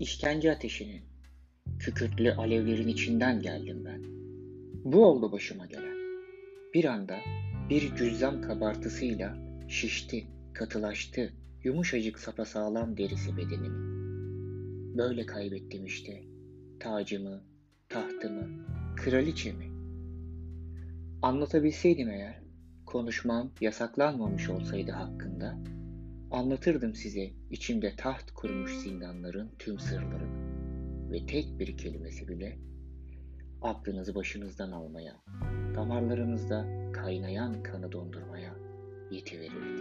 işkence ateşinin, kükürtlü alevlerin içinden geldim ben. Bu oldu başıma gelen. Bir anda bir cüzzam kabartısıyla şişti, katılaştı, yumuşacık sapasağlam derisi bedenimin. Böyle kaybettim işte tacımı, tahtımı, kraliçemi. Anlatabilseydim eğer, konuşmam yasaklanmamış olsaydı hakkında, anlatırdım size içimde taht kurmuş zindanların tüm sırlarını ve tek bir kelimesi bile aklınızı başınızdan almaya, damarlarınızda kaynayan kanı dondurmaya yetiverirdi.